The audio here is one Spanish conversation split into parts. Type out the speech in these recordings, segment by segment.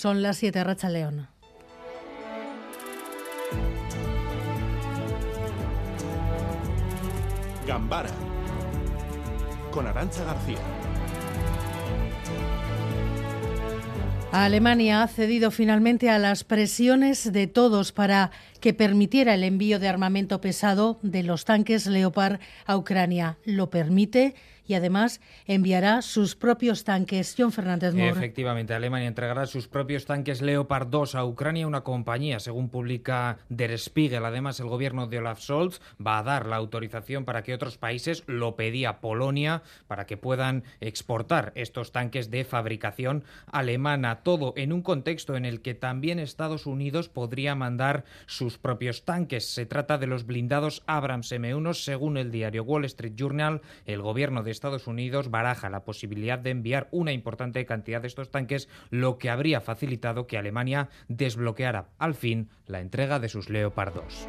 Son las 7, Racha León. Gambara con Arancha García. Alemania ha cedido finalmente a las presiones de todos para que permitiera el envío de armamento pesado de los tanques Leopard a Ucrania. Lo permite y además enviará sus propios tanques. John Fernández Moore. Efectivamente, Alemania entregará sus propios tanques Leopard 2 a Ucrania, una compañía, según publica Der Spiegel. Además, el gobierno de Olaf Scholz va a dar la autorización para que otros países, lo pedía Polonia, para que puedan exportar estos tanques de fabricación alemana. Todo en un contexto en el que también Estados Unidos podría mandar sus propios tanques. Se trata de los blindados Abrams M1, según el diario Wall Street Journal. El gobierno de Estados Unidos baraja la posibilidad de enviar una importante cantidad de estos tanques, lo que habría facilitado que Alemania desbloqueara al fin la entrega de sus Leopard 2.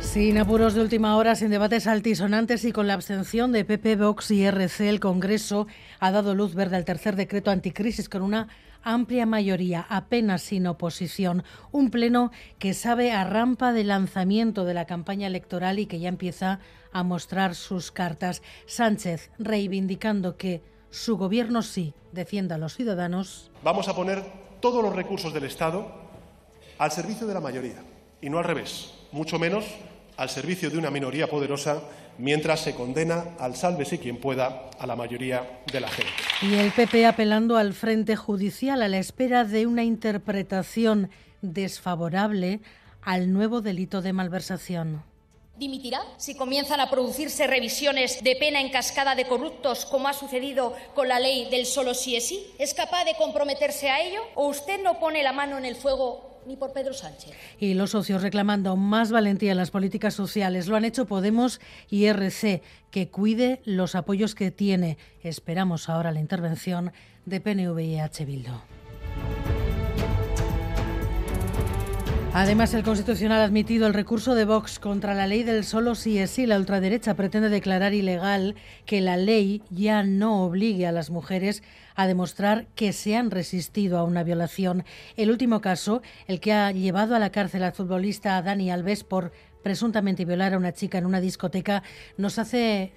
Sin apuros de última hora, sin debates altisonantes y con la abstención de PP, Vox y RC, el Congreso ha dado luz verde al tercer decreto anticrisis con una amplia mayoría, apenas sin oposición. Un pleno que sabe a rampa de lanzamiento de la campaña electoral y que ya empieza a mostrar sus cartas. Sánchez reivindicando que su gobierno sí defienda a los ciudadanos. Vamos a poner todos los recursos del Estado al servicio de la mayoría y no al revés, mucho menos al servicio de una minoría poderosa mientras se condena al sálvese quien pueda a la mayoría de la gente. Y el PP apelando al frente judicial a la espera de una interpretación desfavorable al nuevo delito de malversación. ¿Dimitirá si comienzan a producirse revisiones de pena en cascada de corruptos, como ha sucedido con la ley del solo sí es sí? ¿Es capaz de comprometerse a ello? ¿O usted no pone la mano en el fuego ni por Pedro Sánchez. Y los socios reclamando más valentía en las políticas sociales. Lo han hecho Podemos y RC, que cuide los apoyos que tiene. Esperamos ahora la intervención de PNV y H. Bildo. Además, el Constitucional ha admitido el recurso de Vox contra la ley del solo sí es sí. La ultraderecha pretende declarar ilegal que la ley ya no obligue a las mujeres a demostrar que se han resistido a una violación. El último caso, el que ha llevado a la cárcel al futbolista Dani Alves por presuntamente violar a una chica en una discoteca, nos hace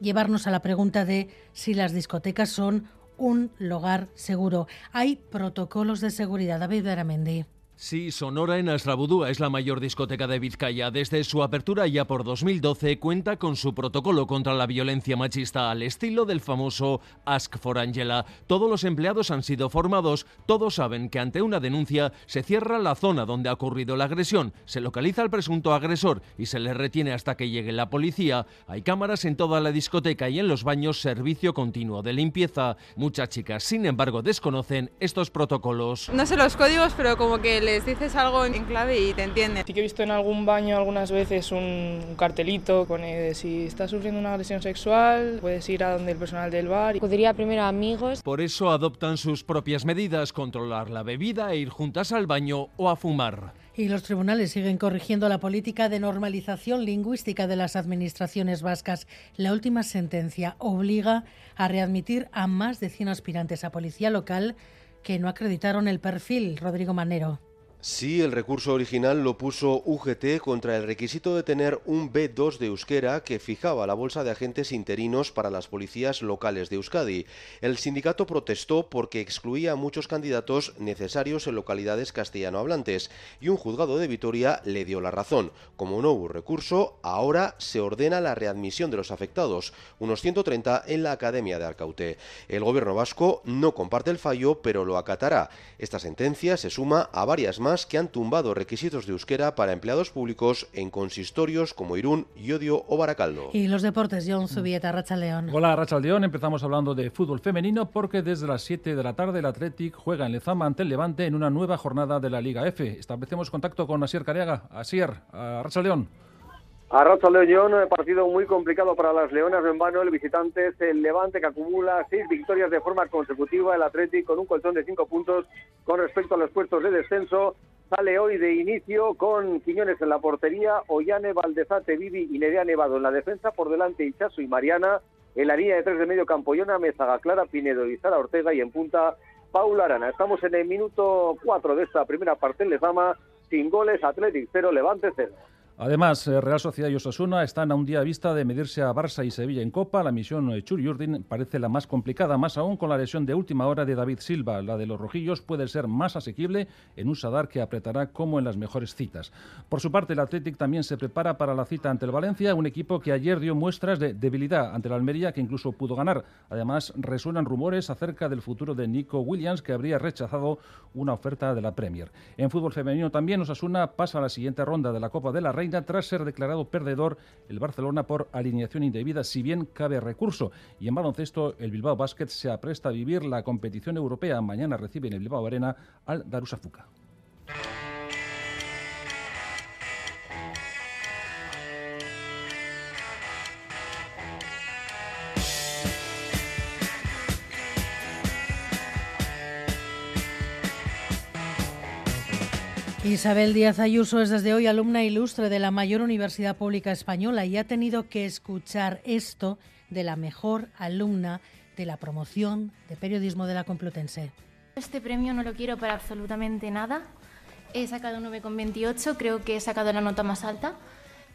llevarnos a la pregunta de si las discotecas son un lugar seguro. Hay protocolos de seguridad. David Aramendi. Sí, Sonora en Astrabudúa es la mayor discoteca de Vizcaya. Desde su apertura ya por 2012 cuenta con su protocolo contra la violencia machista al estilo del famoso Ask for Angela. Todos los empleados han sido formados, todos saben que ante una denuncia se cierra la zona donde ha ocurrido la agresión, se localiza al presunto agresor y se le retiene hasta que llegue la policía. Hay cámaras en toda la discoteca y en los baños servicio continuo de limpieza. Muchas chicas, sin embargo, desconocen estos protocolos. No sé los códigos, pero como que les dices algo en clave y te entienden. Sí que he visto en algún baño algunas veces un cartelito con eh, si estás sufriendo una agresión sexual, puedes ir a donde el personal del bar. Podría primero a amigos. Por eso adoptan sus propias medidas, controlar la bebida e ir juntas al baño o a fumar. Y los tribunales siguen corrigiendo la política de normalización lingüística de las administraciones vascas. La última sentencia obliga a readmitir a más de 100 aspirantes a policía local que no acreditaron el perfil. Rodrigo Manero. Sí, el recurso original lo puso UGT contra el requisito de tener un B2 de euskera que fijaba la bolsa de agentes interinos para las policías locales de Euskadi. El sindicato protestó porque excluía a muchos candidatos necesarios en localidades castellano hablantes y un juzgado de Vitoria le dio la razón. Como no hubo recurso, ahora se ordena la readmisión de los afectados, unos 130 en la Academia de Arcaute. El gobierno vasco no comparte el fallo, pero lo acatará. Esta sentencia se suma a varias más que han tumbado requisitos de euskera para empleados públicos en consistorios como Irún, Yodio o Baracaldo. Y los deportes, John Zubieta, Racha León. Hola, Racha León. Empezamos hablando de fútbol femenino porque desde las 7 de la tarde el Athletic juega en Lezama ante el Levante en una nueva jornada de la Liga F. Establecemos contacto con Asier Careaga. Asier, Racha León. A Racha León, partido muy complicado para las Leonas en vano. El visitante es el Levante que acumula seis victorias de forma consecutiva. El Athletic con un colchón de cinco puntos con respecto a los puestos de descenso. Sale hoy de inicio con Quiñones en la portería, Ollane, Valdezate, Vivi y Nerea Nevado en la defensa. Por delante Ichazo y Mariana. En la línea de tres de medio campo, Yona Mezaga, Clara Pinedo y Sara Ortega y en punta Paula Arana. Estamos en el minuto cuatro de esta primera parte en Lezama, sin goles, Athletic cero, Levante cero. Además, eh, Real Sociedad y Osasuna están a un día a vista de medirse a Barça y Sevilla en Copa. La misión de Churi Urdin parece la más complicada, más aún con la lesión de última hora de David Silva. La de los rojillos puede ser más asequible en un Sadar que apretará como en las mejores citas. Por su parte, el Athletic también se prepara para la cita ante el Valencia, un equipo que ayer dio muestras de debilidad ante la Almería, que incluso pudo ganar. Además, resuenan rumores acerca del futuro de Nico Williams, que habría rechazado una oferta de la Premier. En fútbol femenino también, Osasuna pasa a la siguiente ronda de la Copa de la Reina tras ser declarado perdedor el Barcelona por alineación indebida, si bien cabe recurso. Y en baloncesto, el Bilbao Basket se apresta a vivir la competición europea. Mañana recibe en el Bilbao Arena al Darussafaka. Isabel Díaz Ayuso es desde hoy alumna ilustre de la mayor universidad pública española y ha tenido que escuchar esto de la mejor alumna de la promoción de periodismo de la Complutense. Este premio no lo quiero para absolutamente nada. He sacado 9,28, creo que he sacado la nota más alta.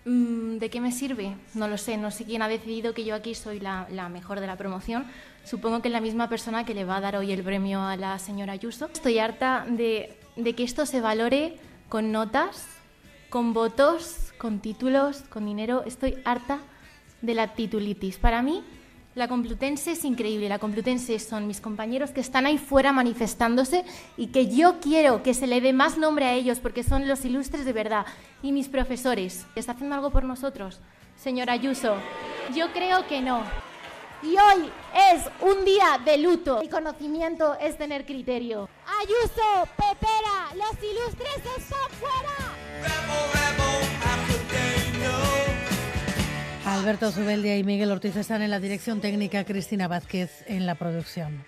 Mm, ¿De qué me sirve? No lo sé, no sé quién ha decidido que yo aquí soy la, mejor de la promoción. Supongo que es la misma persona que le va a dar hoy el premio a la señora Ayuso. Estoy harta de que esto se valore con notas, con votos, con títulos, con dinero. Estoy harta de la titulitis. Para mí, la Complutense es increíble. La Complutense son mis compañeros que están ahí fuera manifestándose y que yo quiero que se le dé más nombre a ellos porque son los ilustres de verdad. Y mis profesores, ¿está haciendo algo por nosotros? Señora Ayuso, yo creo que no. Y hoy es un día de luto. El conocimiento es tener criterio. Ayuso, Pepera, los ilustres están fuera. Alberto Zubeldia y Miguel Ortiz están en la dirección técnica, Cristina Vázquez en la producción.